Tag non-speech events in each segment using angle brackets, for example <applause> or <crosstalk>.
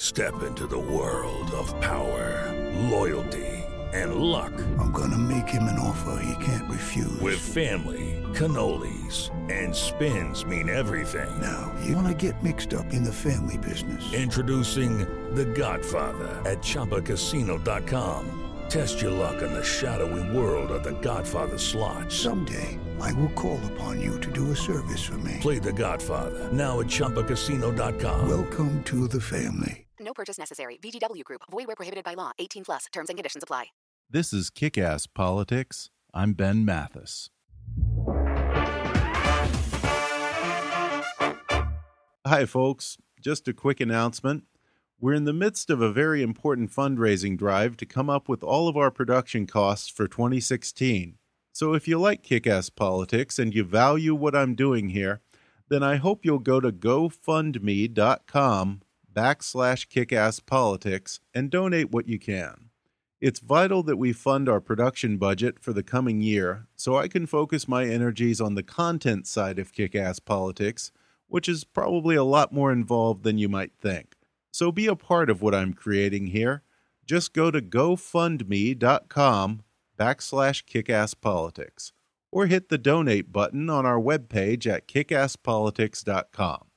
Step into the world of power, loyalty, and luck. I'm gonna make him an offer he can't refuse. With family, cannolis, and spins mean everything. Now, you wanna get mixed up in the family business. Introducing The Godfather at ChumbaCasino.com. Test your luck in the shadowy world of The Godfather slot. Someday, I will call upon you to do a service for me. Play The Godfather now at ChumbaCasino.com. Welcome to the family. No purchase necessary. VGW Group. Void where prohibited by law. 18 plus. Terms and conditions apply. This is Kick-Ass Politics. I'm Ben Mathis. Hi, folks. Just a quick announcement. We're in the midst of a very important fundraising drive to come up with all of our production costs for 2016. So if you like kick-ass politics and you value what I'm doing here, then I hope you'll go to gofundme.com backslash kickasspolitics and donate what you can. It's vital that we fund our production budget for the coming year so I can focus my energies on the content side of kick-ass politics, which is probably a lot more involved than you might think. So be a part of what I'm creating here. Just go to gofundme.com backslash kickasspolitics or hit the donate button on our webpage at kickasspolitics.com.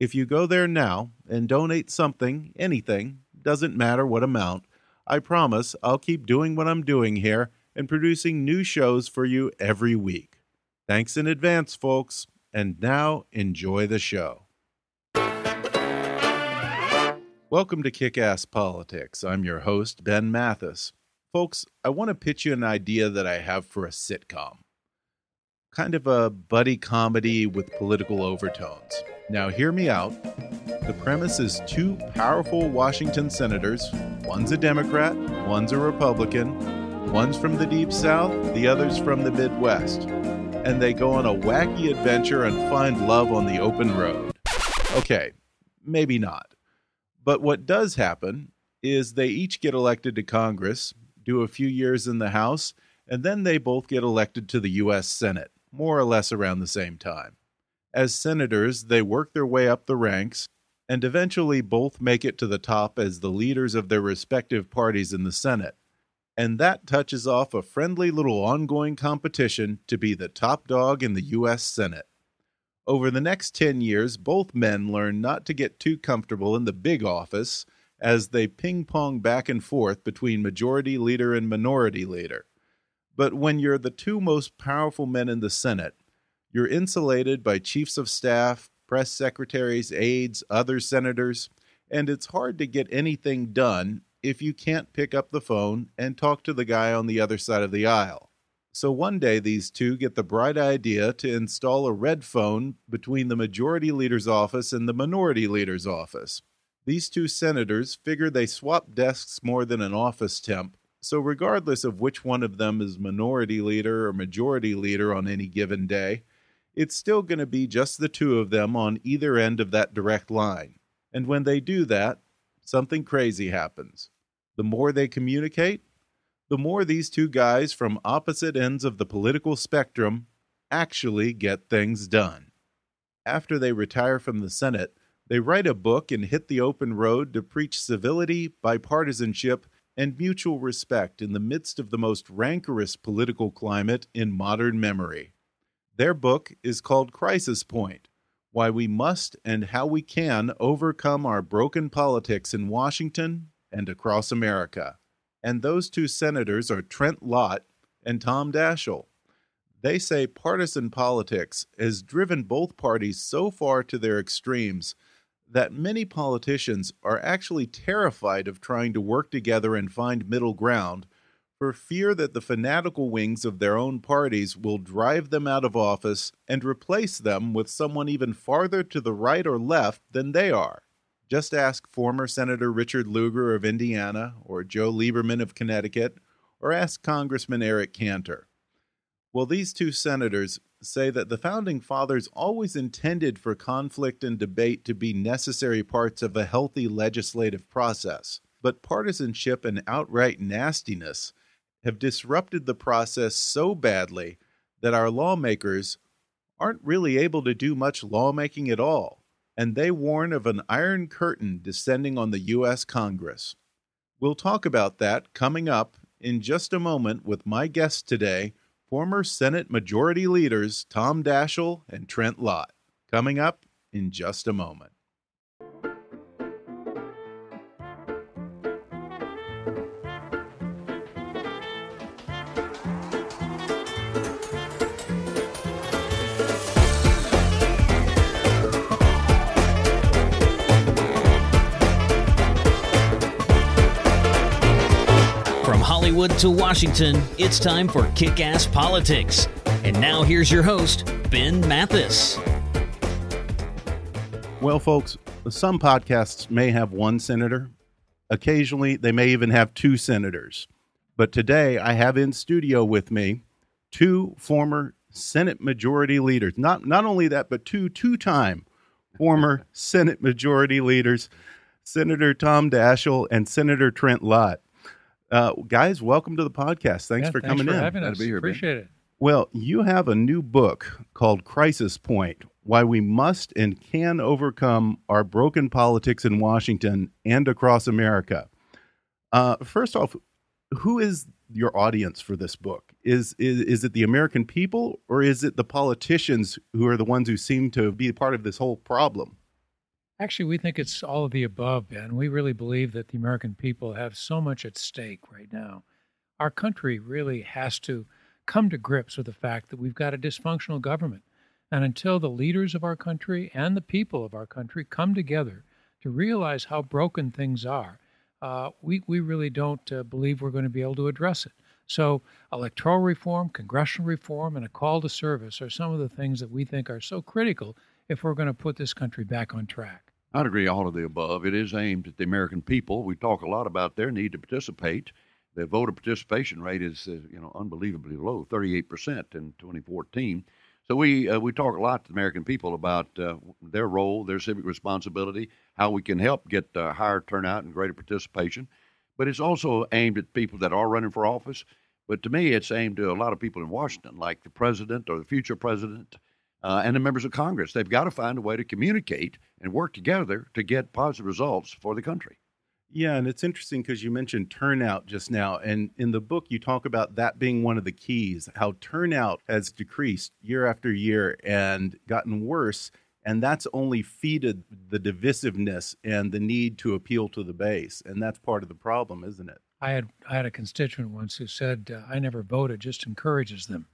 If you go there now and donate something, anything, doesn't matter what amount, I promise I'll keep doing what I'm doing here and producing new shows for you every week. Thanks in advance, folks, and now enjoy the show. Welcome to Kick Ass Politics. I'm your host, Ben Mathis. Folks, I want to pitch you an idea that I have for a sitcom. Kind of a buddy comedy with political overtones. Now, hear me out. The premise is two powerful Washington senators one's a Democrat, one's a Republican, one's from the Deep South, the other's from the Midwest. And they go on a wacky adventure and find love on the open road. Okay, maybe not. But what does happen is they each get elected to Congress, do a few years in the House, and then they both get elected to the U.S. Senate, more or less around the same time. As senators, they work their way up the ranks and eventually both make it to the top as the leaders of their respective parties in the Senate. And that touches off a friendly little ongoing competition to be the top dog in the U.S. Senate. Over the next 10 years, both men learn not to get too comfortable in the big office as they ping pong back and forth between majority leader and minority leader. But when you're the two most powerful men in the Senate, you're insulated by chiefs of staff, press secretaries, aides, other senators, and it's hard to get anything done if you can't pick up the phone and talk to the guy on the other side of the aisle. So one day, these two get the bright idea to install a red phone between the majority leader's office and the minority leader's office. These two senators figure they swap desks more than an office temp, so regardless of which one of them is minority leader or majority leader on any given day, it's still going to be just the two of them on either end of that direct line. And when they do that, something crazy happens. The more they communicate, the more these two guys from opposite ends of the political spectrum actually get things done. After they retire from the Senate, they write a book and hit the open road to preach civility, bipartisanship, and mutual respect in the midst of the most rancorous political climate in modern memory. Their book is called Crisis Point Why We Must and How We Can Overcome Our Broken Politics in Washington and Across America and those two senators are Trent Lott and Tom Daschle. They say partisan politics has driven both parties so far to their extremes that many politicians are actually terrified of trying to work together and find middle ground for fear that the fanatical wings of their own parties will drive them out of office and replace them with someone even farther to the right or left than they are. Just ask former Senator Richard Lugar of Indiana, or Joe Lieberman of Connecticut, or ask Congressman Eric Cantor. Well, these two senators say that the Founding Fathers always intended for conflict and debate to be necessary parts of a healthy legislative process, but partisanship and outright nastiness have disrupted the process so badly that our lawmakers aren't really able to do much lawmaking at all, and they warn of an iron curtain descending on the U.S. Congress. We'll talk about that coming up in just a moment with my guests today former Senate Majority Leaders Tom Daschle and Trent Lott. Coming up in just a moment. Hollywood to Washington, it's time for Kick Ass Politics. And now here's your host, Ben Mathis. Well, folks, some podcasts may have one senator. Occasionally, they may even have two senators. But today, I have in studio with me two former Senate Majority Leaders. Not not only that, but two two-time former <laughs> Senate Majority Leaders, Senator Tom Daschle and Senator Trent Lott. Uh, guys, welcome to the podcast. Thanks Yeah, for coming for in. Having us. Appreciate it. Well, you have a new book called Crisis Point Why We Must and Can Overcome Our Broken Politics in Washington and Across America. Uh, first off, who is your audience for this book? Is, is is it the American people or is it the politicians who are the ones who seem to be part of this whole problem? Actually, we think it's all of the above, Ben. We really believe that the American people have so much at stake right now. Our country really has to come to grips with the fact that we've got a dysfunctional government. And until the leaders of our country and the people of our country come together to realize how broken things are, uh, we, we really don't uh, believe we're going to be able to address it. So, electoral reform, congressional reform, and a call to service are some of the things that we think are so critical if we're going to put this country back on track. I'd agree all of the above. It is aimed at the American people. We talk a lot about their need to participate. The voter participation rate is, uh, you know, unbelievably low, 38% in 2014. So we uh, we talk a lot to the American people about uh, their role, their civic responsibility, how we can help get uh, higher turnout and greater participation. But it's also aimed at people that are running for office. But to me, it's aimed to a lot of people in Washington, like the president or the future president, uh, and the members of Congress. They've got to find a way to communicate and work together to get positive results for the country. Yeah, and it's interesting because you mentioned turnout just now. And in the book, you talk about that being one of the keys, how turnout has decreased year after year and gotten worse. And that's only feeded the divisiveness and the need to appeal to the base. And that's part of the problem, isn't it? I had I had a constituent once who said, uh, "I never voted, just encourages them."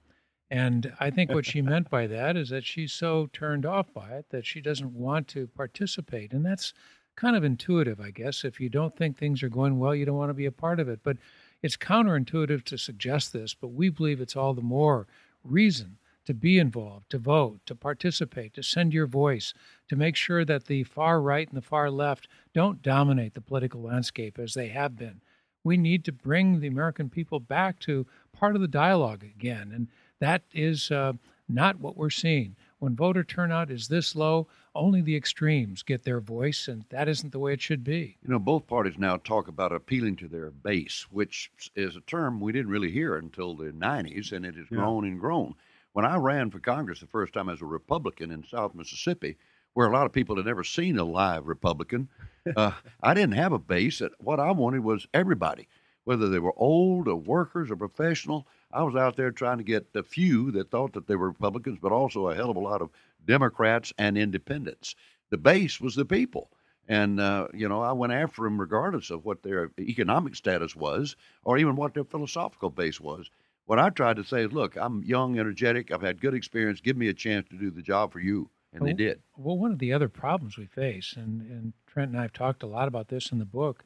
And I think what she meant <laughs> by that is that she's so turned off by it that she doesn't want to participate. And that's kind of intuitive, I guess. If you don't think things are going well, you don't want to be a part of it. But it's counterintuitive to suggest this, but we believe it's all the more reason to be involved, to vote, to participate, to send your voice, to make sure that the far right and the far left don't dominate the political landscape as they have been. We need to bring the American people back to part of the dialogue again. And that is uh, not what we're seeing. When voter turnout is this low, only the extremes get their voice, and that isn't the way it should be. You know, both parties now talk about appealing to their base, which is a term we didn't really hear until the 90s, and it has Yeah. grown and grown. When I ran for Congress the first time as a Republican in South Mississippi, where a lot of people had never seen a live Republican, <laughs> uh, I didn't have a base. What I wanted was everybody, whether they were old or workers or professional. I was out there trying to get the few that thought that they were Republicans, but also a hell of a lot of Democrats and independents. The base was the people. And, uh, you know, I went after them regardless of what their economic status was or even what their philosophical base was. What I tried to say is, look, I'm young, energetic, I've had good experience, give me a chance to do the job for you. And they Well, did. Well, one of the other problems we face, and, and Trent and I have talked a lot about this in the book,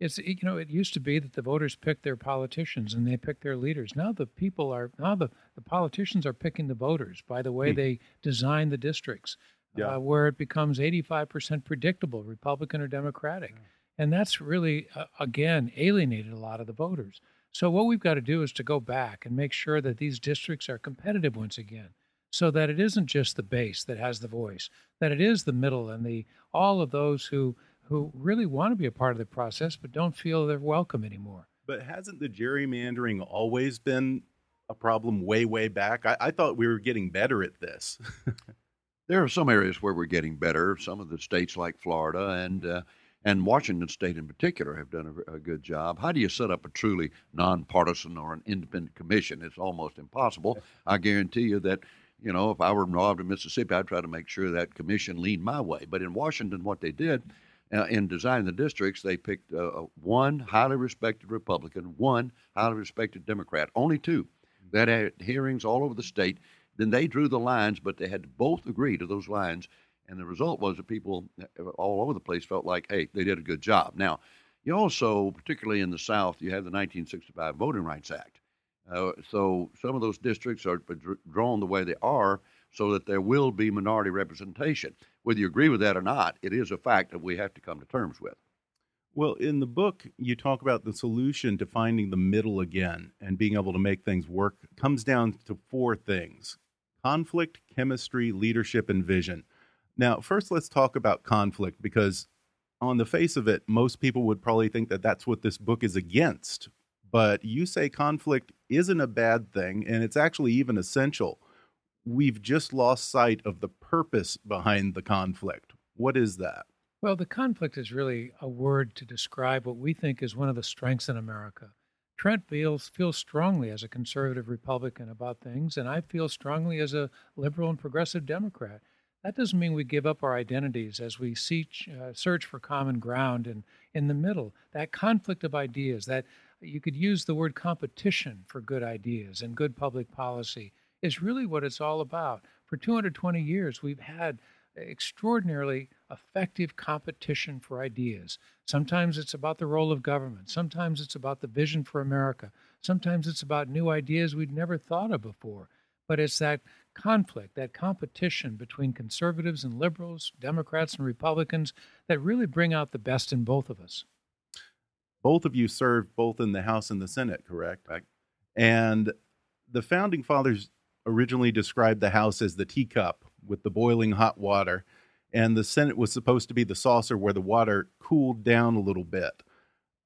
It's you know it used to be that the voters picked their politicians and they picked their leaders. Now the people are now the, the politicians are picking the voters by the way Hmm. they design the districts, Yeah. uh, where it becomes 85% predictable, Republican or Democratic, and that's really uh, again alienated a lot of the voters. So what we've got to do is to go back and make sure that these districts are competitive once again, so that it isn't just the base that has the voice, that it is the middle and the all of those who who really want to be a part of the process but don't feel they're welcome anymore. But hasn't the gerrymandering always been a problem way, way back? I, I thought we were getting better at this. <laughs> There are some areas where we're getting better. Some of the states like Florida and uh, and Washington State in particular have done a, a good job. How do you set up a truly nonpartisan or an independent commission? It's almost impossible. I guarantee you that you know if I were involved in Mississippi, I'd try to make sure that commission leaned my way. But in Washington, what they did. Uh, in designing the districts, they picked uh, one highly respected Republican, one highly respected Democrat, only two that had hearings all over the state. Then they drew the lines, but they had to both agree to those lines. And the result was that people uh, all over the place felt like, hey, they did a good job. Now, you also, particularly in the South, you have the 1965 Voting Rights Act. Uh, so some of those districts are drawn the way they are so that there will be minority representation. Whether you agree with that or not, it is a fact that we have to come to terms with. Well, in the book, you talk about the solution to finding the middle again and being able to make things work comes down to four things conflict, chemistry, leadership, and vision. Now, first, let's talk about conflict because, on the face of it, most people would probably think that that's what this book is against. But you say conflict isn't a bad thing, and it's actually even essential. We've just lost sight of the purpose behind the conflict. What is that? Well, the conflict is really a word to describe what we think is one of the strengths in America. Trent feels feels strongly as a conservative Republican about things, and I feel strongly as a liberal and progressive Democrat. That doesn't mean we give up our identities as we seek, uh, search for common ground and in the middle. That conflict of ideas, that you could use the word competition for good ideas and good public policy, is really what it's all about. For 220 years, we've had extraordinarily effective competition for ideas. Sometimes it's about the role of government, sometimes it's about the vision for America, sometimes it's about new ideas we'd never thought of before. But it's that conflict, that competition between conservatives and liberals, Democrats and Republicans, that really bring out the best in both of us. Both of you served both in the House and the Senate, correct? Right. And the founding fathers originally described the House as the teacup with the boiling hot water, and the Senate was supposed to be the saucer where the water cooled down a little bit.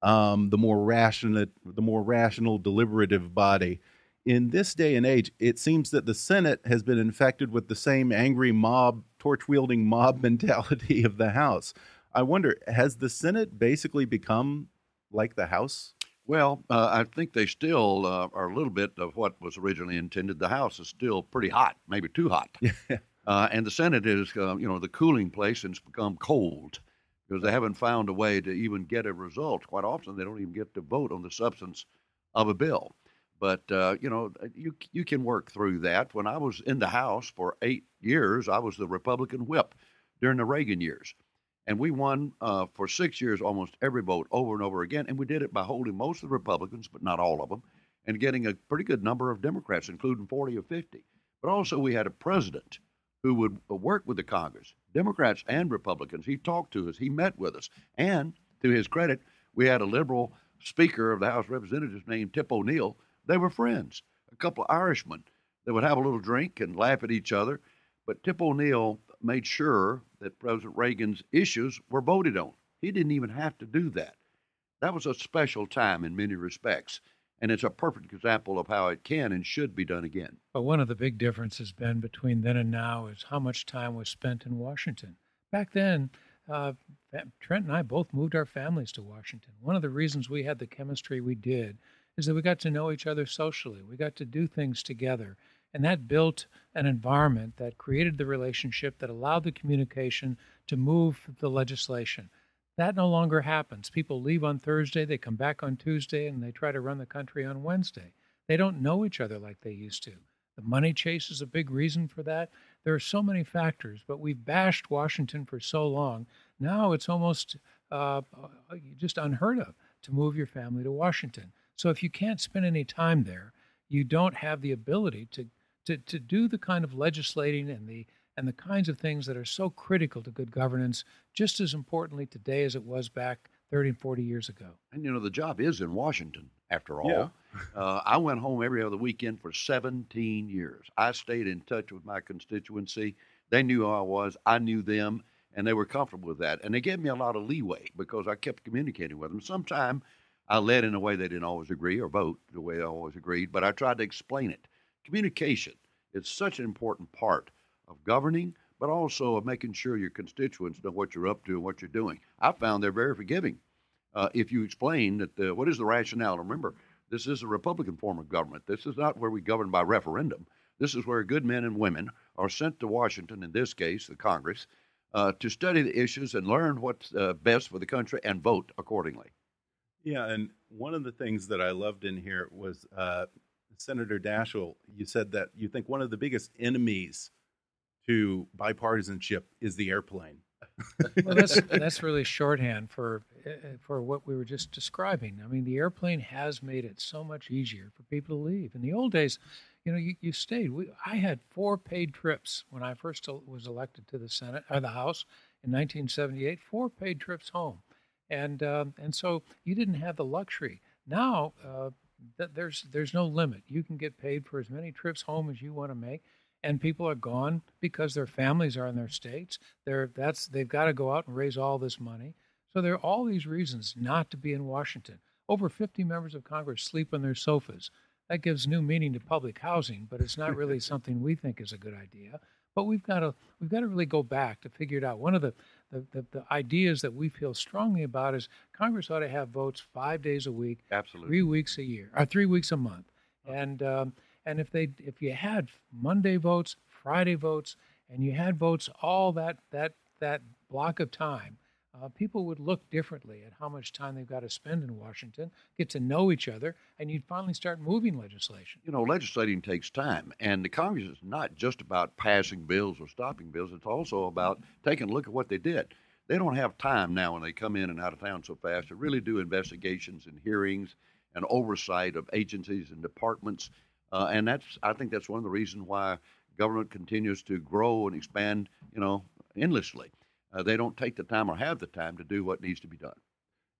Um, the more rational, the more rational, deliberative body. In this day and age, it seems that the Senate has been infected with the same angry mob, torch wielding mob <laughs> mentality of the House. I wonder, has the Senate basically become like the House? Well, uh, I think they still uh, are a little bit of what was originally intended. The House is still pretty hot, maybe too hot. <laughs> uh, and the Senate is, uh, you know, the cooling place and it's become cold because they haven't found a way to even get a result. Quite often, they don't even get to vote on the substance of a bill. But uh, you know, you you can work through that. When I was in the House for eight years, I was the Republican whip during the Reagan years, and we won uh, for six years almost every vote over and over again. And we did it by holding most of the Republicans, but not all of them, and getting a pretty good number of Democrats, including 40 or 50. But also, we had a president who would work with the Congress, Democrats and Republicans. He talked to us, he met with us, and to his credit, we had a liberal Speaker of the House of Representatives named Tip O'Neill. They were friends, a couple of Irishmen. They would have a little drink and laugh at each other. But Tip O'Neill made sure that President Reagan's issues were voted on. He didn't even have to do that. That was a special time in many respects. And it's a perfect example of how it can and should be done again. But one of the big differences, Ben, between then and now is how much time was spent in Washington. Back then, uh, Trent and I both moved our families to Washington. One of the reasons we had the chemistry we did is that we got to know each other socially. We got to do things together. And that built an environment that created the relationship that allowed the communication to move the legislation. That no longer happens. People leave on Thursday, they come back on Tuesday, and they try to run the country on Wednesday. They don't know each other like they used to. The money chase is a big reason for that. There are so many factors, but we've bashed Washington for so long. Now it's almost uh, uh, just unheard of to move your family to Washington. So if you can't spend any time there, you don't have the ability to, to, to do the kind of legislating and the and the kinds of things that are so critical to good governance, just as importantly today as it was back 30 and 40 years ago. And you know, the job is in Washington, after all. Yeah. <laughs> uh, I went home every other weekend for 17 years. I stayed in touch with my constituency. They knew who I was, I knew them, and they were comfortable with that. And they gave me a lot of leeway because I kept communicating with them. Sometimes I led in a way they didn't always agree or vote the way I always agreed, but I tried to explain it. Communication is such an important part of governing, but also of making sure your constituents know what you're up to and what you're doing. I found they're very forgiving. Uh, if you explain that the, what is the rationale, remember, this is a Republican form of government. This is not where we govern by referendum. This is where good men and women are sent to Washington, in this case, the Congress, uh, to study the issues and learn what's uh, best for the country and vote accordingly. Yeah, and one of the things that I loved in here was uh, Senator Daschle. You said that you think one of the biggest enemies to bipartisanship is the airplane. <laughs> well, that's that's really shorthand for uh, for what we were just describing. I mean, the airplane has made it so much easier for people to leave. In the old days, you know, you, you stayed. We, I had four paid trips when I first was elected to the Senate or the House in 1978. Four paid trips home, and um, and so you didn't have the luxury. Now uh, th- there's there's no limit. You can get paid for as many trips home as you want to make and people are gone because their families are in their states. They're that's they've got to go out and raise all this money. So there are all these reasons not to be in Washington. Over 50 members of Congress sleep on their sofas. That gives new meaning to public housing, but it's not really <laughs> something we think is a good idea. But we've got to we've got to really go back to figure it out. One of the the, the, the ideas that we feel strongly about is Congress ought to have votes five days a week, Absolutely. three weeks a year, or three weeks a month, and um, and if they if you had Monday votes, Friday votes, and you had votes all that that that block of time, uh, people would look differently at how much time they've got to spend in Washington, get to know each other, and you'd finally start moving legislation. You know, legislating takes time, and the Congress is not just about passing bills or stopping bills. It's also about taking a look at what they did. They don't have time now when they come in and out of town so fast to really do investigations and hearings and oversight of agencies and departments uh, and that's I think that's one of the reasons why government continues to grow and expand, you know, endlessly. Uh, they don't take the time or have the time to do what needs to be done.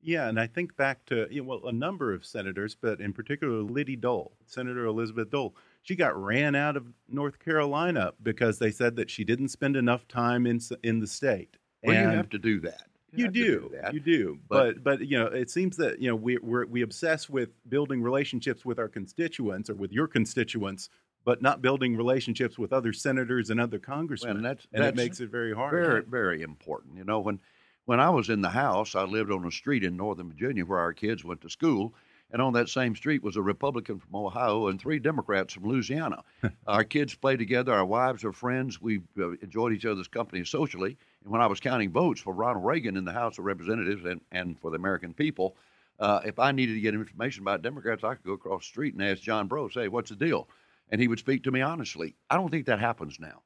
Yeah, and I think back to you know, well, a number of senators, but in particular Liddy Dole, Senator Elizabeth Dole. She got ran out of North Carolina because they said that she didn't spend enough time in in the state. Well, and you have to do that. You, do, do you do, but, but, but you know, it seems that you know we we we obsess with building relationships with our constituents or with your constituents, but not building relationships with other senators and other congressmen. and that's, and that's it makes it very hard. Very, very important. You know, when when I was in the house, I lived on a street in Northern Virginia where our kids went to school, and on that same street was a Republican from Ohio and three Democrats from Louisiana. <laughs> our kids played together. Our wives are friends. We uh, enjoyed each other's company socially. And when I was counting votes for Ronald Reagan in the House of Representatives and, and for the American people, uh, if I needed to get information about Democrats, I could go across the street and ask John Breaux, say, what's the deal? And he would speak to me honestly. I don't think that happens now.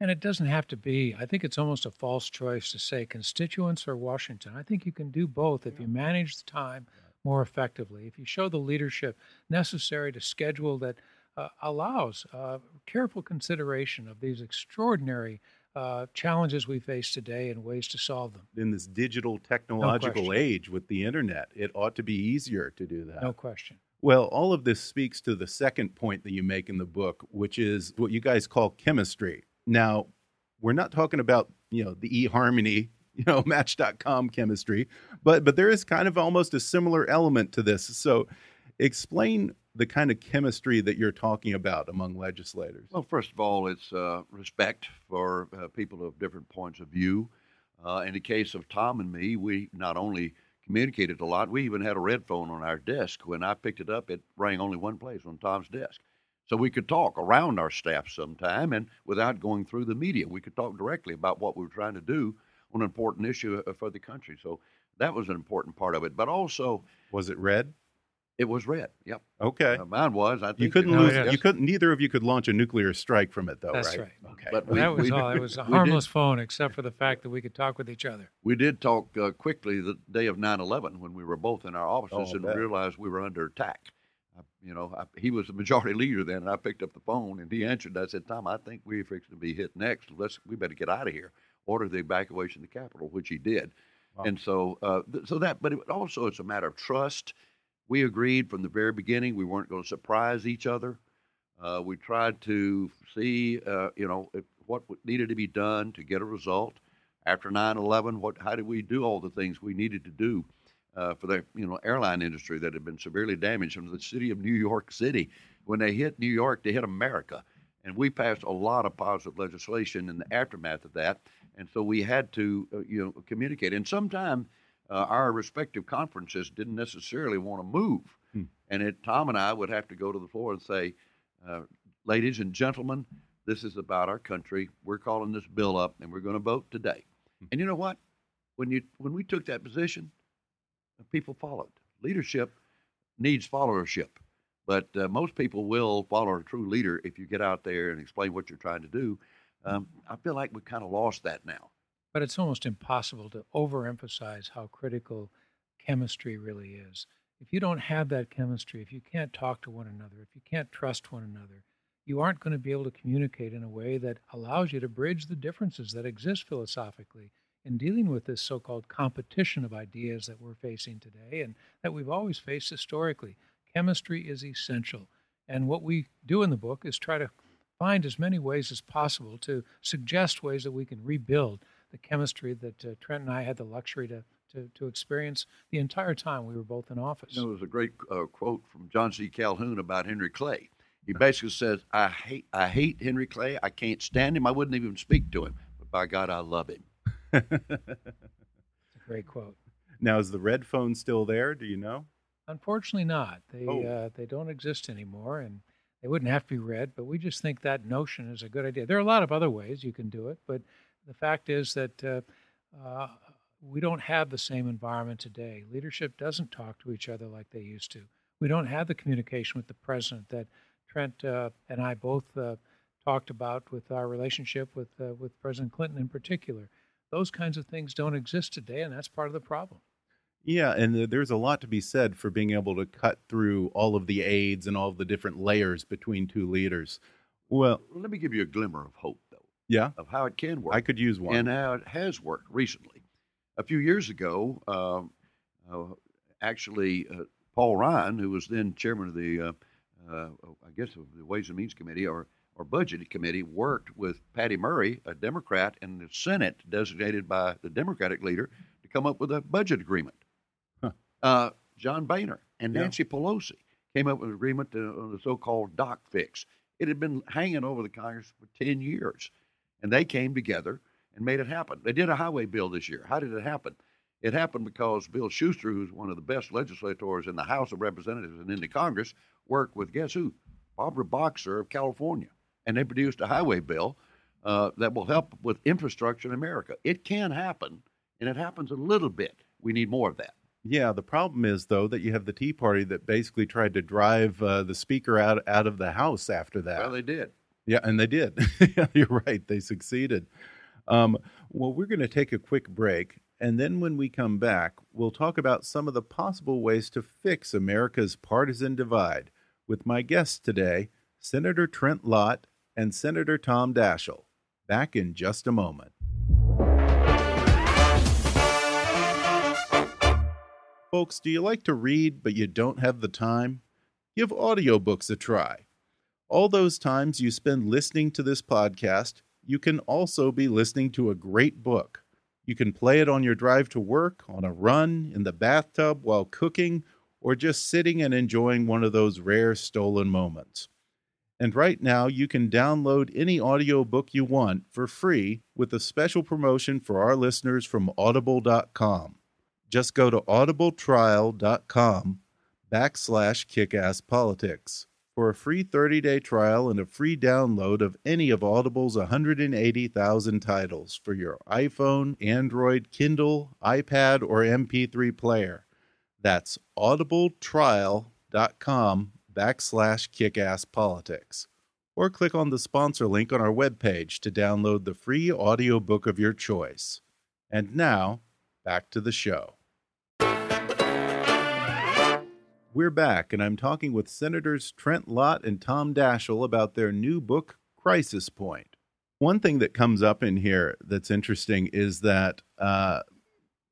And it doesn't have to be. I think it's almost a false choice to say constituents or Washington. I think you can do both if you manage the time more effectively, if you show the leadership necessary to schedule that uh, allows uh, careful consideration of these extraordinary uh, challenges we face today and ways to solve them. In this digital technological question. age with the internet, it ought to be easier to do that. No question. Well, all of this speaks to the second point that you make in the book, which is what you guys call chemistry. Now, we're not talking about, you know, the eHarmony, you know, <laughs> match.com chemistry, but but there is kind of almost a similar element to this. So, explain the kind of chemistry that you're talking about among legislators. Well, first of all, it's uh, respect for uh, people of different points of view. Uh, in the case of Tom and me, we not only communicated a lot, we even had a red phone on our desk. When I picked it up, it rang only one place on Tom's desk. So we could talk around our staff sometime and without going through the media. We could talk directly about what we were trying to do on an important issue uh, for the country. So that was an important part of it. But also, Was it red? It was red. Yep. Okay. Uh, mine was. I think you couldn't lose. yes. You couldn't. Neither of you could launch a nuclear strike from it, though, That's right? right. Okay. But we, that was we, all. It was a we did- harmless phone, except for the fact that we could talk with each other. We did talk uh, quickly the day of 9/11 when we were both in our offices Oh, and bet. realized we were under attack. I, you know, I, he was the majority <laughs> leader then, and I picked up the phone and he answered. I said, "Tom, I think we're fixing to be hit next. Let's we better get out of here. Order the evacuation of the Capitol," which he did. Wow. And so, uh, th- so that, but it, also it's a matter of trust. We agreed from the very beginning we weren't going to surprise each other. Uh, we tried to see, uh, you know, if, what needed to be done to get a result after 9/11. What, how did we do all the things we needed to do uh, for the, you know, airline industry that had been severely damaged from the city of New York City? When they hit New York, they hit America, and we passed a lot of positive legislation in the aftermath of that. And so we had to, uh, you know, communicate. And sometimes uh, our respective conferences didn't necessarily want to move, Hmm. and it, Tom and I would have to go to the floor and say, uh, ladies and gentlemen, this is about our country. We're calling this bill up, and we're going to vote today. And you know what? When you when we took that position, people followed. Leadership needs followership, but uh, most people will follow a true leader if you get out there and explain what you're trying to do. Um, I feel like we kind of lost that now. But it's almost impossible to overemphasize how critical chemistry really is. If you don't have that chemistry, if you can't talk to one another, if you can't trust one another, you aren't going to be able to communicate in a way that allows you to bridge the differences that exist philosophically in dealing with this so called competition of ideas that we're facing today and that we've always faced historically. Chemistry is essential. And what we do in the book is try to find as many ways as possible to suggest ways that we can rebuild the chemistry that uh, Trent and I had the luxury to, to, to experience the entire time we were both in office. You know, there's a great uh, quote from John C. Calhoun about Henry Clay. He basically says, "I hate, I hate Henry Clay. I can't stand him. I wouldn't even speak to him. But by God, I love him." It's a great quote. now, is the red phone still there? Do you know? Unfortunately, not. They Oh. uh, they don't exist anymore, and they wouldn't have to be red. But we just think that notion is a good idea. There are a lot of other ways you can do it, but the fact is that uh, uh, we don't have the same environment today. Leadership doesn't talk to each other like they used to. We don't have the communication with the president that Trent uh, and I both uh, talked about with our relationship with uh, with President Clinton in particular. Those kinds of things don't exist today, and that's part of the problem. Yeah, and there's a lot to be said for being able to cut through all of the aides and all of the different layers between two leaders. Well, Let me give you a glimmer of hope, though, yeah, of how it can work. I could use one. and how it has worked recently. A few years ago, um, uh, actually, uh, Paul Ryan, who was then chairman of the, uh, uh, I guess, of the Ways and Means Committee or or Budget Committee, worked with Patty Murray, a Democrat, in the Senate, designated by the Democratic leader, to come up with a budget agreement. Huh. Uh, John Boehner and Yeah. Nancy Pelosi came up with an agreement on the so-called doc fix. It had been hanging over the Congress for ten years and they came together and made it happen. They did a highway bill this year. How did it happen? It happened because Bill Shuster, who's one of the best legislators in the House of Representatives and in the Congress, worked with guess who? Barbara Boxer of California, and they produced a highway bill uh, that will help with infrastructure in America. It can happen, and it happens a little bit. We need more of that. Yeah, the problem is though that you have the Tea Party that basically tried to drive uh, the speaker out out of the House after that. Well, they did. Yeah, and they did. <laughs> you're right. They succeeded. Um, well, we're going to take a quick break. And then when we come back, we'll talk about some of the possible ways to fix America's partisan divide with my guests today, Senator Trent Lott and Senator Tom Daschle. Back in just a moment. Folks, do you like to read but you don't have the time? Give audiobooks a try. All those times you spend listening to this podcast, you can also be listening to a great book. You can play it on your drive to work, on a run, in the bathtub, while cooking, or just sitting and enjoying one of those rare stolen moments. And right now, you can download any audiobook you want for free with a special promotion for our listeners from audible.com. Just go to audibletrial.com backslash kickasspolitics for a free 30-day trial and a free download of any of Audible's 180,000 titles for your iPhone, Android, Kindle, iPad, or MP3 player. That's audibletrial.com backslash kickasspolitics. Or click on the sponsor link on our webpage to download the free audiobook of your choice. And now, back to the show. We're back, and I'm talking with Senators Trent Lott and Tom Daschle about their new book, Crisis Point. One thing that comes up in here that's interesting is that uh,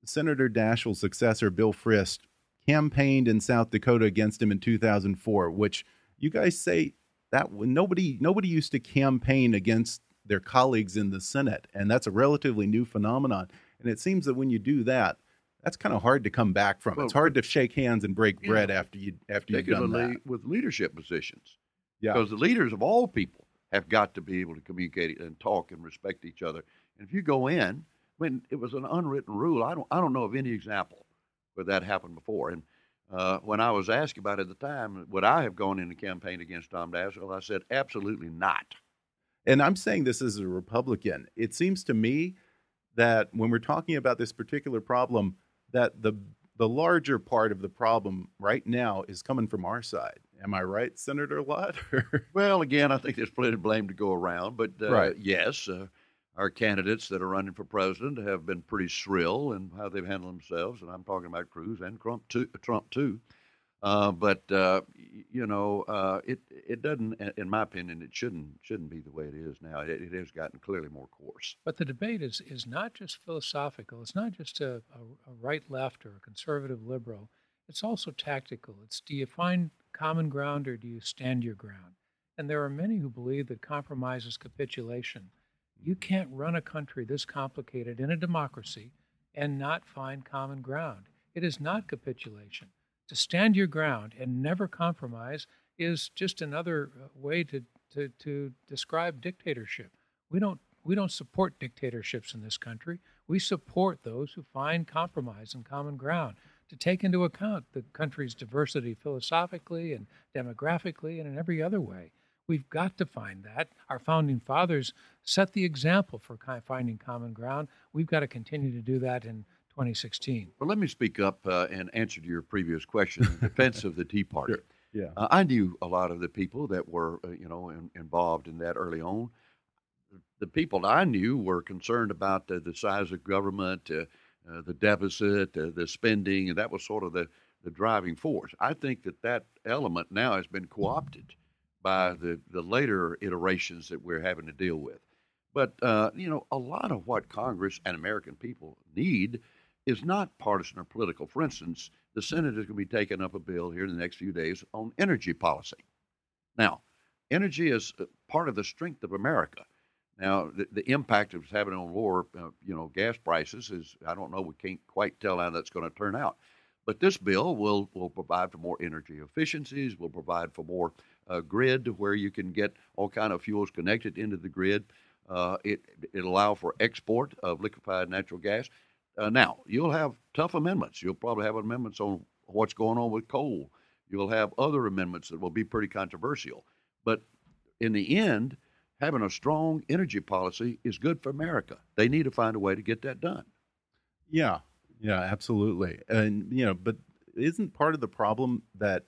Senator Daschle's successor, Bill Frist, campaigned in South Dakota against him in 2004, which you guys say that nobody nobody used to campaign against their colleagues in the Senate, and that's a relatively new phenomenon. And it seems that when you do that, that's kind of hard to come back from. Well, it's hard to shake hands and break bread know, after you after you've done that. with leadership positions. Yeah. Because the leaders of all people have got to be able to communicate and talk and respect each other. And if you go in, I mean, it was an unwritten rule. I don't, I don't know of any example where that happened before. And uh, when I was asked about it at the time, would I have gone in a campaign against Tom Daschle? I said, absolutely not. And I'm saying this as a Republican. It seems to me that when we're talking about this particular problem, that the the larger part of the problem right now is coming from our side. Am I right, Senator Lott? <laughs> Well, again, I think there's plenty of blame to go around, but uh, Right. yes, uh, our candidates that are running for president have been pretty shrill in how they've handled themselves, and I'm talking about Cruz and Trump too. Trump too. Uh, but uh, you know, uh, it it doesn't, in my opinion, it shouldn't shouldn't be the way it is now. It, it has gotten clearly more coarse. But the debate is, is not just philosophical. It's not just a, a, a right left or a conservative liberal. It's also tactical. It's do you find common ground or do you stand your ground? And there are many who believe that compromise is capitulation. You can't run a country this complicated in a democracy and not find common ground. It is not capitulation. To stand your ground and never compromise is just another uh, way to, to, to describe dictatorship. We don't we don't support dictatorships in this country. We support those who find compromise and common ground to take into account the country's diversity philosophically and demographically and in every other way. We've got to find that. Our founding fathers set the example for finding common ground. We've got to continue to do that in 2016. Well, let me speak up uh, and answer to your previous question in defense of the Tea <laughs> Party. yeah. Uh, I knew a lot of the people that were, uh, you know, in, involved in that early on. The people I knew were concerned about the, the size of government, uh, uh, the deficit, uh, the spending, and that was sort of the, the driving force. I think that that element now has been co-opted by the, the later iterations that we're having to deal with. But, uh, you know, a lot of what Congress and American people need is not partisan or political. For instance, the Senate is going to be taking up a bill here in the next few days on energy policy. Now, energy is uh, part of the strength of America. Now, the, the impact it's having on lower, uh, you know, gas prices is I don't know. We can't quite tell how that's going to turn out. But this bill will will provide for more energy efficiencies. Will provide for more uh, grid where you can get all kind of fuels connected into the grid. Uh, it it allow for export of liquefied natural gas. Uh, now you'll have tough amendments. You'll probably have amendments on what's going on with coal. You'll have other amendments that will be pretty controversial. But in the end, having a strong energy policy is good for America. They need to find a way to get that done. Yeah, yeah, absolutely. And you know, but isn't part of the problem that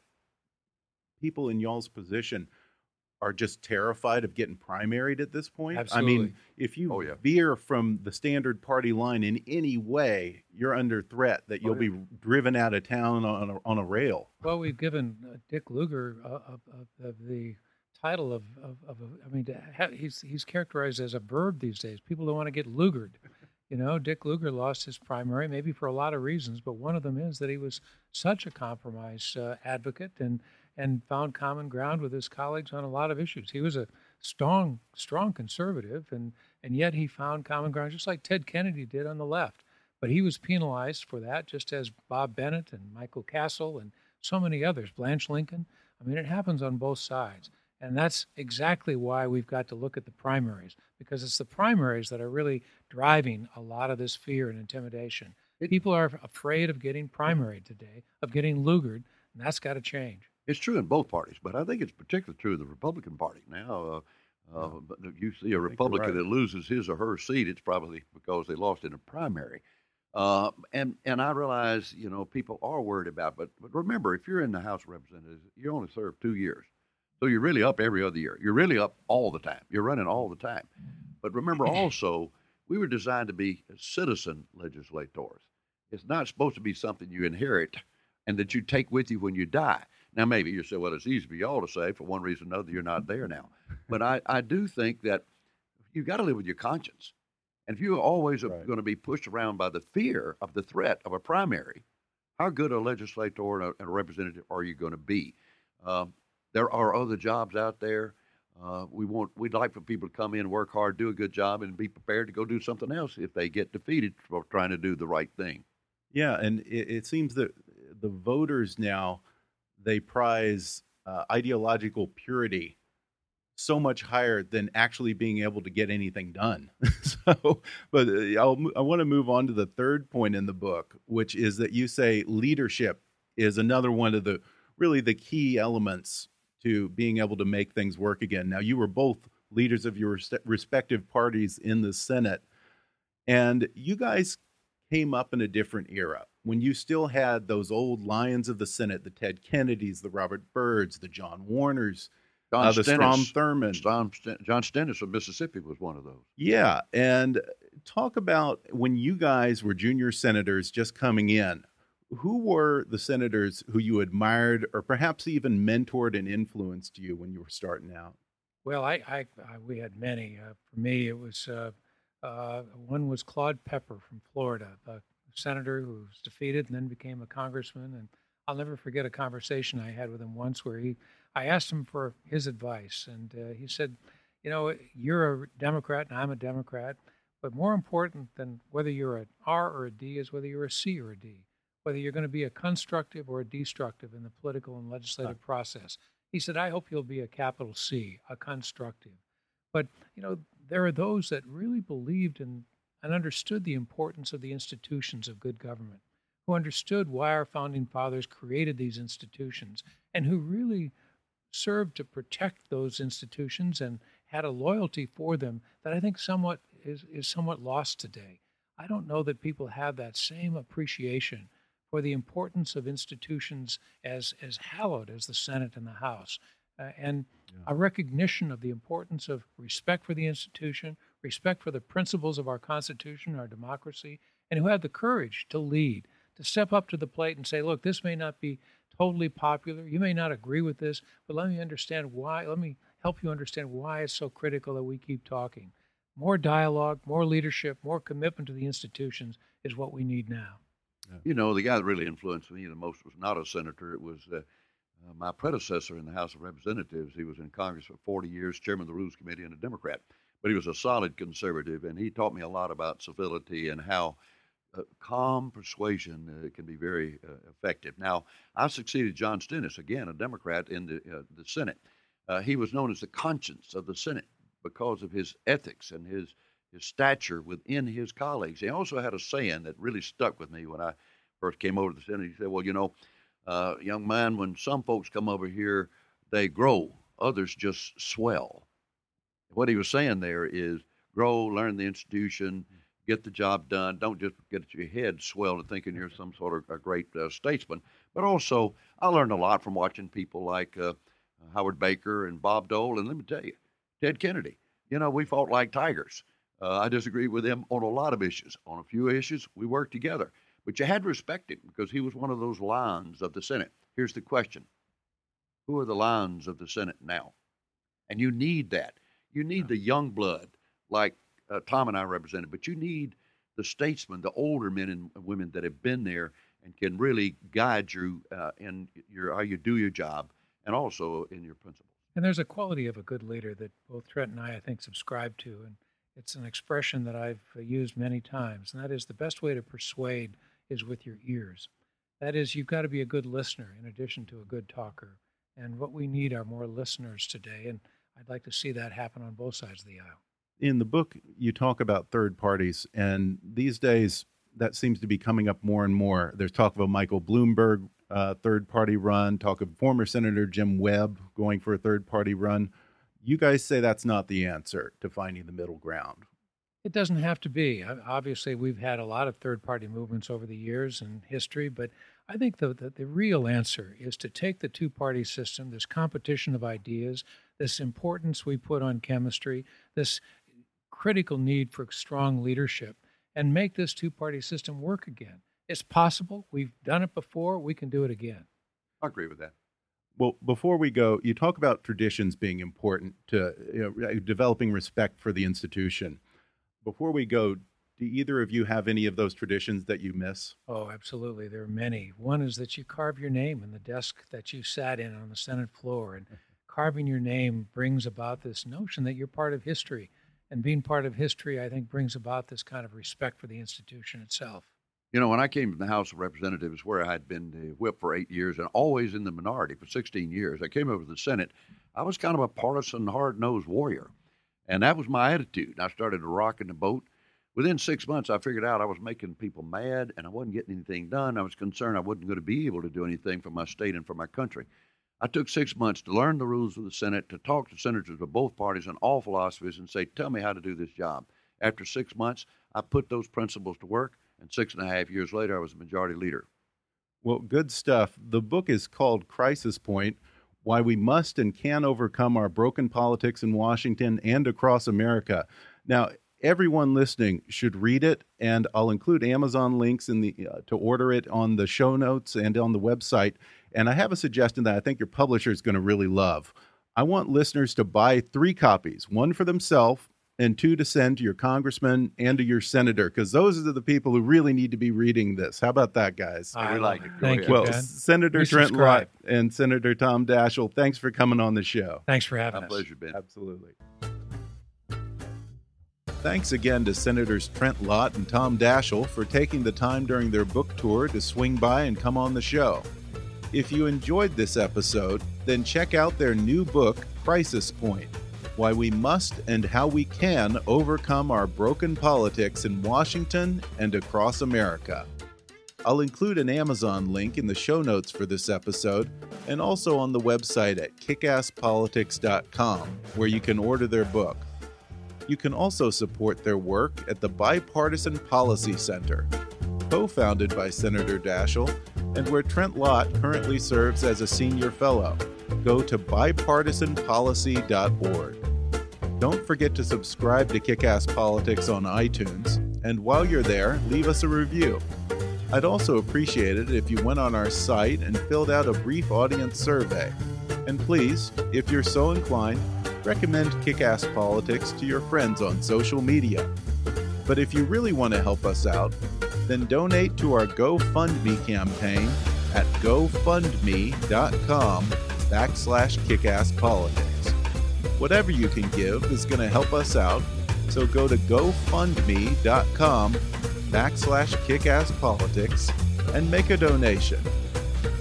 people in y'all's position are just terrified of getting primaried at this point? I mean, if you Oh, yeah. veer from the standard party line in any way, you're under threat that you'll yeah. be driven out of town on a, on a rail. Well, we've given uh, Dick Lugar uh, of, of, of the title of, of, of a, I mean, to ha- he's he's characterized as a verb these days. People don't want to get Lugared. You know, Dick Lugar lost his primary, maybe for a lot of reasons, but one of them is that he was such a compromise uh, advocate and and found common ground with his colleagues on a lot of issues. He was a strong, strong conservative, and and yet he found common ground, just like Ted Kennedy did on the left. But he was penalized for that, just as Bob Bennett and Michael Castle and so many others, Blanche Lincoln. I mean, it happens on both sides. And that's exactly why we've got to look at the primaries, because it's the primaries that are really driving a lot of this fear and intimidation. People are afraid of getting primaried today, of getting Lugared, and that's got to change. It's true in both parties, but I think it's particularly true in the Republican Party. Now, uh, uh, but if you see a Republican right. that loses his or her seat, it's probably because they lost in a primary. Uh, and and I realize you know people are worried about, but but remember, if you're in the House of Representatives, you only serve two years, so you're really up every other year. You're really up all the time. You're running all the time. But remember <clears throat> also, we were designed to be citizen legislators. It's not supposed to be something you inherit and that you take with you when you die. Now, maybe you say, well, it's easy for y'all to say for one reason or another, you're not there now. <laughs> But I, I do think that you've got to live with your conscience. And if you always are Right. going to be pushed around by the fear of the threat of a primary, how good a legislator and a, and a representative are you going to be? Um, there are other jobs out there. Uh, we want we'd like for people to come in, work hard, do a good job, and be prepared to go do something else if they get defeated for trying to do the right thing. Yeah, and it, it seems that the voters now they prize uh, ideological purity so much higher than actually being able to get anything done. <laughs> so, but uh, I'll, I want to move on to the third point in the book, which is that you say leadership is another one of the really the key elements to being able to make things work again. Now, you were both leaders of your respective parties in the Senate, and you guys came up in a different era when you still had those old lions of the Senate, the Ted Kennedys, the Robert Byrds, the John Warners, John uh, the Strom Stennis- Thurmond. John, Sten- John Stennis of Mississippi was one of those. Yeah, and talk about when you guys were junior senators just coming in. Who were the senators who you admired or perhaps even mentored and influenced you when you were starting out? Well, I, I, I we had many. Uh, for me, it was uh, uh, one was Claude Pepper from Florida, a senator who was defeated and then became a congressman. And I'll never forget a conversation I had with him once where he, I asked him for his advice, and uh, he said, "You know, you're a Democrat and I'm a Democrat, but more important than whether you're an R or a D is whether you're a C or a D, Whether you're going to be a constructive or a destructive in the political and legislative process. He said, I hope you'll be a capital C, a constructive. But, you know, there are those that really believed in and understood the importance of the institutions of good government, who understood why our founding fathers created these institutions, and who really served to protect those institutions and had a loyalty for them that I think somewhat is, is somewhat lost today. I don't know that people have that same appreciation for the importance of institutions as, as hallowed as the Senate and the House, uh, and a recognition of the importance of respect for the institution, respect for the principles of our Constitution, our democracy, and who have the courage to lead, to step up to the plate and say, look, this may not be totally popular. You may not agree with this, but let me understand why. Let me help you understand why it's so critical that we keep talking. More dialogue, more leadership, more commitment to the institutions is what we need now. You know, the guy that really influenced me the most was not a senator. It was uh, uh, my predecessor in the House of Representatives. He was in Congress for 40 years, chairman of the Rules Committee, and a Democrat. But he was a solid conservative, and he taught me a lot about civility and how uh, calm persuasion uh, can be very uh, effective. Now, I succeeded John Stennis, again, a Democrat, in the, uh, the Senate. He was known as the conscience of the Senate because of his ethics and his his stature within his colleagues. He also had a saying that really stuck with me when I first came over to the Senate. He said, "Well, you know, uh, young man, when some folks come over here, they grow; others just swell." What he was saying there is grow, learn the institution, get the job done. Don't just get your head swelled and thinking you're some sort of a great uh, statesman. But also, I learned a lot from watching people like uh, Howard Baker and Bob Dole, and let me tell you, Ted Kennedy. You know, we fought like tigers. Uh, I disagree with him on a lot of issues. On a few issues, we worked together. But you had to respect him because he was one of those lions of the Senate. Here's the question Who are the lions of the Senate now? And you need that. You need the young blood like uh, Tom and I represented, but you need the statesmen, the older men and women that have been there and can really guide you uh, in your how you do your job and also in your principles. And there's a quality of a good leader that both Trent and I, I think, subscribe to. And it's an expression that I've uh, used many times, and that is the best way to persuade is with your ears. That is, you've got to be a good listener in addition to a good talker. And what we need are more listeners today. And I'd like to see that happen on both sides of the aisle. In the book, you talk about third parties, and these days that seems to be coming up more and more. There's talk of a Michael Bloomberg uh, third party run, talk of former Senator Jim Webb going for a third party run. You guys say that's not the answer to finding the middle ground. It doesn't have to be. Obviously, we've had a lot of third party movements over the years and history, but I think the, the, the real answer is to take the two party system, this competition of ideas, this importance we put on chemistry, this critical need for strong leadership, and make this two party system work again. It's possible. We've done it before. We can do it again. I agree with that. Well, before we go, you talk about traditions being important to you know, developing respect for the institution. Before we go, do either of you have any of those traditions that you miss? Oh, absolutely. There are many. One is that you carve your name in the desk that you sat in on the Senate floor. And <laughs> carving your name brings about this notion that you're part of history. And being part of history, I think, brings about this kind of respect for the institution itself. You know, when I came to the House of Representatives, where I had been the whip for eight years and always in the minority for 16 years, I came over to the Senate. I was kind of a partisan, hard nosed warrior. And that was my attitude. I started rocking the boat. Within six months, I figured out I was making people mad and I wasn't getting anything done. I was concerned I wasn't going to be able to do anything for my state and for my country. I took six months to learn the rules of the Senate, to talk to senators of both parties and all philosophies and say, tell me how to do this job. After six months, I put those principles to work, and six and a half years later, I was a majority leader. Well, good stuff. The book is called Crisis Point Why We Must and Can Overcome Our Broken Politics in Washington and Across America. Now, everyone listening should read it, and I'll include Amazon links in the uh, to order it on the show notes and on the website. And I have a suggestion that I think your publisher is going to really love. I want listeners to buy three copies, one for themselves and two to send to your congressman and to your senator, because those are the people who really need to be reading this. How about that, guys? I we like it. it. Go Thank ahead. you, well, Ben. Senator We Trent subscribe. Lott and Senator Tom Daschle, thanks for coming on the show. Thanks for having My us. pleasure, Ben. Absolutely. Thanks again to Senators Trent Lott and Tom Daschle for taking the time during their book tour to swing by and come on the show. If you enjoyed this episode, then check out their new book, Crisis Point Why We Must and How We Can Overcome Our Broken Politics in Washington and Across America. I'll include an Amazon link in the show notes for this episode and also on the website at kickasspolitics.com, where you can order their book. You can also support their work at the Bipartisan Policy Center, co founded by Senator Daschle, and where Trent Lott currently serves as a senior fellow. Go to bipartisanpolicy.org. Don't forget to subscribe to Kickass Politics on iTunes, and while you're there, leave us a review. I'd also appreciate it if you went on our site and filled out a brief audience survey. And please, if you're so inclined, recommend Kickass Politics to your friends on social media. But if you really want to help us out, then donate to our GoFundMe campaign at gofundme.com backslash kickasspolitics. Whatever you can give is going to help us out, so go to gofundme.com backslash kickasspolitics and make a donation.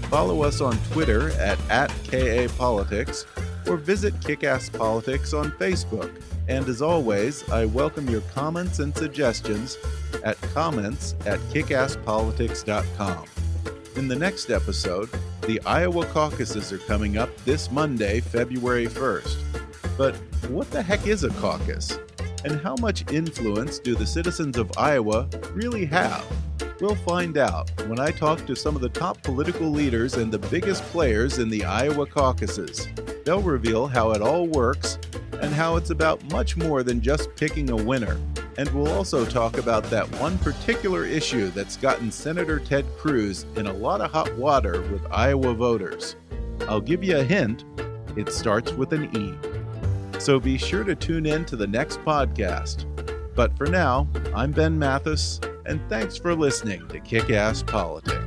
Follow us on Twitter at, at KAPolitics or visit Kickass Politics on Facebook. And as always, I welcome your comments and suggestions at comments at kickasspolitics.com. In the next episode, the Iowa caucuses are coming up this Monday, February 1st. But what the heck is a caucus? And how much influence do the citizens of Iowa really have? We'll find out when I talk to some of the top political leaders and the biggest players in the Iowa caucuses. They'll reveal how it all works and how it's about much more than just picking a winner. And we'll also talk about that one particular issue that's gotten Senator Ted Cruz in a lot of hot water with Iowa voters. I'll give you a hint it starts with an E. So be sure to tune in to the next podcast. But for now, I'm Ben Mathis, and thanks for listening to Kick Ass Politics.